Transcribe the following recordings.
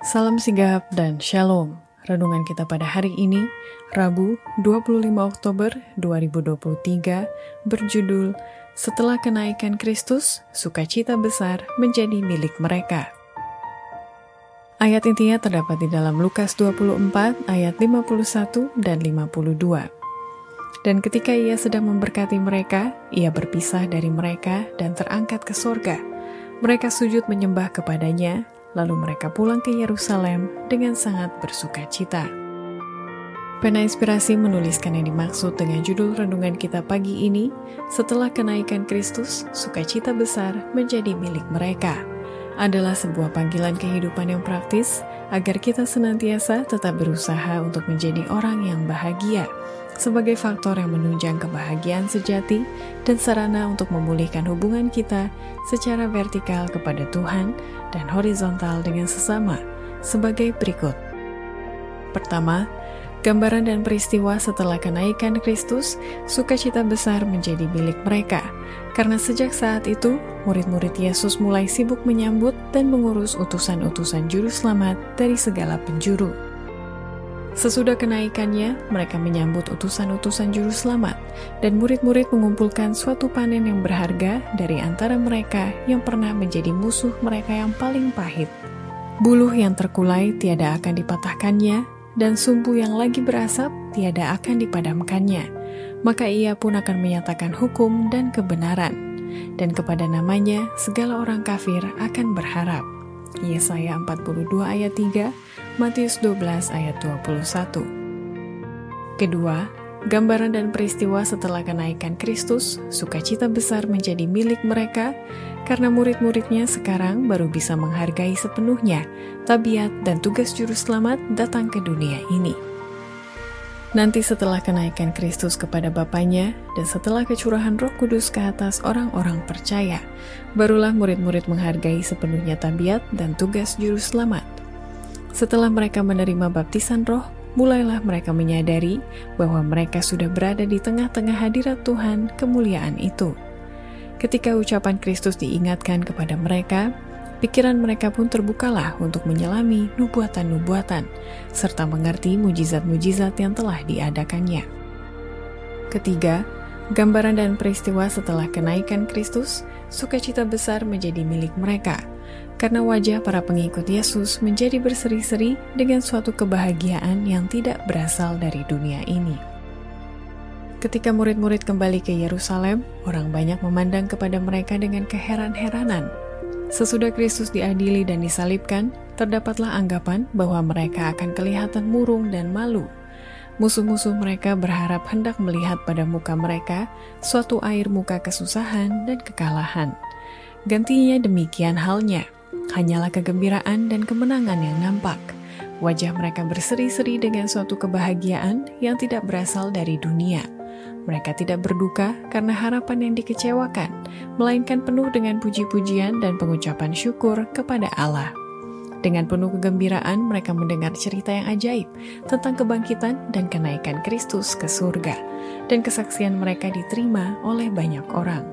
Salam sigap dan shalom. Renungan kita pada hari ini, Rabu 25 Oktober 2023, berjudul Setelah Kenaikan Kristus, Sukacita Besar Menjadi Milik Mereka. Ayat intinya terdapat di dalam Lukas 24 ayat 51 dan 52. Dan ketika ia sedang memberkati mereka, ia berpisah dari mereka dan terangkat ke sorga. Mereka sujud menyembah kepadanya, Lalu mereka pulang ke Yerusalem dengan sangat bersuka cita. Pena Inspirasi menuliskan yang dimaksud dengan judul renungan kita pagi ini, setelah kenaikan Kristus, sukacita besar menjadi milik mereka. Adalah sebuah panggilan kehidupan yang praktis agar kita senantiasa tetap berusaha untuk menjadi orang yang bahagia, sebagai faktor yang menunjang kebahagiaan sejati dan sarana untuk memulihkan hubungan kita secara vertikal kepada Tuhan dan horizontal dengan sesama sebagai berikut. Pertama, gambaran dan peristiwa setelah kenaikan Kristus, sukacita besar menjadi milik mereka, karena sejak saat itu, murid-murid Yesus mulai sibuk menyambut dan mengurus utusan-utusan juru selamat dari segala penjuru. Sesudah kenaikannya, mereka menyambut utusan-utusan juru selamat, dan murid-murid mengumpulkan suatu panen yang berharga dari antara mereka yang pernah menjadi musuh mereka yang paling pahit. Buluh yang terkulai tiada akan dipatahkannya, dan sumbu yang lagi berasap tiada akan dipadamkannya. Maka ia pun akan menyatakan hukum dan kebenaran, dan kepada namanya segala orang kafir akan berharap. Yesaya 42 ayat 3, Matius 12 ayat 21. Kedua, gambaran dan peristiwa setelah kenaikan Kristus, sukacita besar menjadi milik mereka karena murid-muridnya sekarang baru bisa menghargai sepenuhnya tabiat dan tugas juru selamat datang ke dunia ini. Nanti setelah kenaikan Kristus kepada Bapaknya dan setelah kecurahan roh kudus ke atas orang-orang percaya, barulah murid-murid menghargai sepenuhnya tabiat dan tugas juru selamat. Setelah mereka menerima baptisan roh, mulailah mereka menyadari bahwa mereka sudah berada di tengah-tengah hadirat Tuhan kemuliaan itu. Ketika ucapan Kristus diingatkan kepada mereka, pikiran mereka pun terbukalah untuk menyelami nubuatan-nubuatan, serta mengerti mujizat-mujizat yang telah diadakannya. Ketiga, gambaran dan peristiwa setelah kenaikan Kristus, sukacita besar menjadi milik mereka, karena wajah para pengikut Yesus menjadi berseri-seri dengan suatu kebahagiaan yang tidak berasal dari dunia ini. Ketika murid-murid kembali ke Yerusalem, orang banyak memandang kepada mereka dengan keheran-heranan Sesudah Kristus diadili dan disalibkan, terdapatlah anggapan bahwa mereka akan kelihatan murung dan malu. Musuh-musuh mereka berharap hendak melihat pada muka mereka suatu air muka kesusahan dan kekalahan. Gantinya demikian halnya, hanyalah kegembiraan dan kemenangan yang nampak. Wajah mereka berseri-seri dengan suatu kebahagiaan yang tidak berasal dari dunia mereka tidak berduka karena harapan yang dikecewakan, melainkan penuh dengan puji-pujian dan pengucapan syukur kepada Allah. Dengan penuh kegembiraan, mereka mendengar cerita yang ajaib tentang kebangkitan dan kenaikan Kristus ke surga, dan kesaksian mereka diterima oleh banyak orang.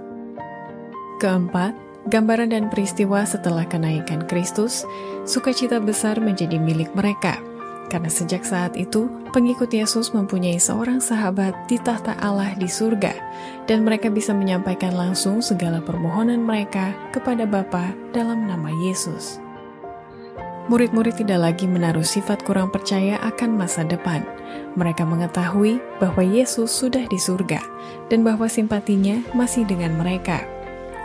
Keempat, gambaran dan peristiwa setelah kenaikan Kristus, sukacita besar menjadi milik mereka karena sejak saat itu, pengikut Yesus mempunyai seorang sahabat di tahta Allah di surga, dan mereka bisa menyampaikan langsung segala permohonan mereka kepada Bapa dalam nama Yesus. Murid-murid tidak lagi menaruh sifat kurang percaya akan masa depan. Mereka mengetahui bahwa Yesus sudah di surga, dan bahwa simpatinya masih dengan mereka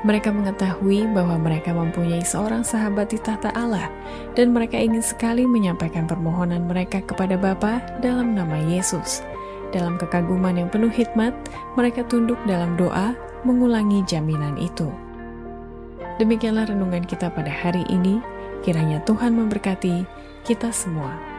mereka mengetahui bahwa mereka mempunyai seorang sahabat di tahta Allah, dan mereka ingin sekali menyampaikan permohonan mereka kepada Bapa dalam nama Yesus. Dalam kekaguman yang penuh hikmat, mereka tunduk dalam doa mengulangi jaminan itu. Demikianlah renungan kita pada hari ini. Kiranya Tuhan memberkati kita semua.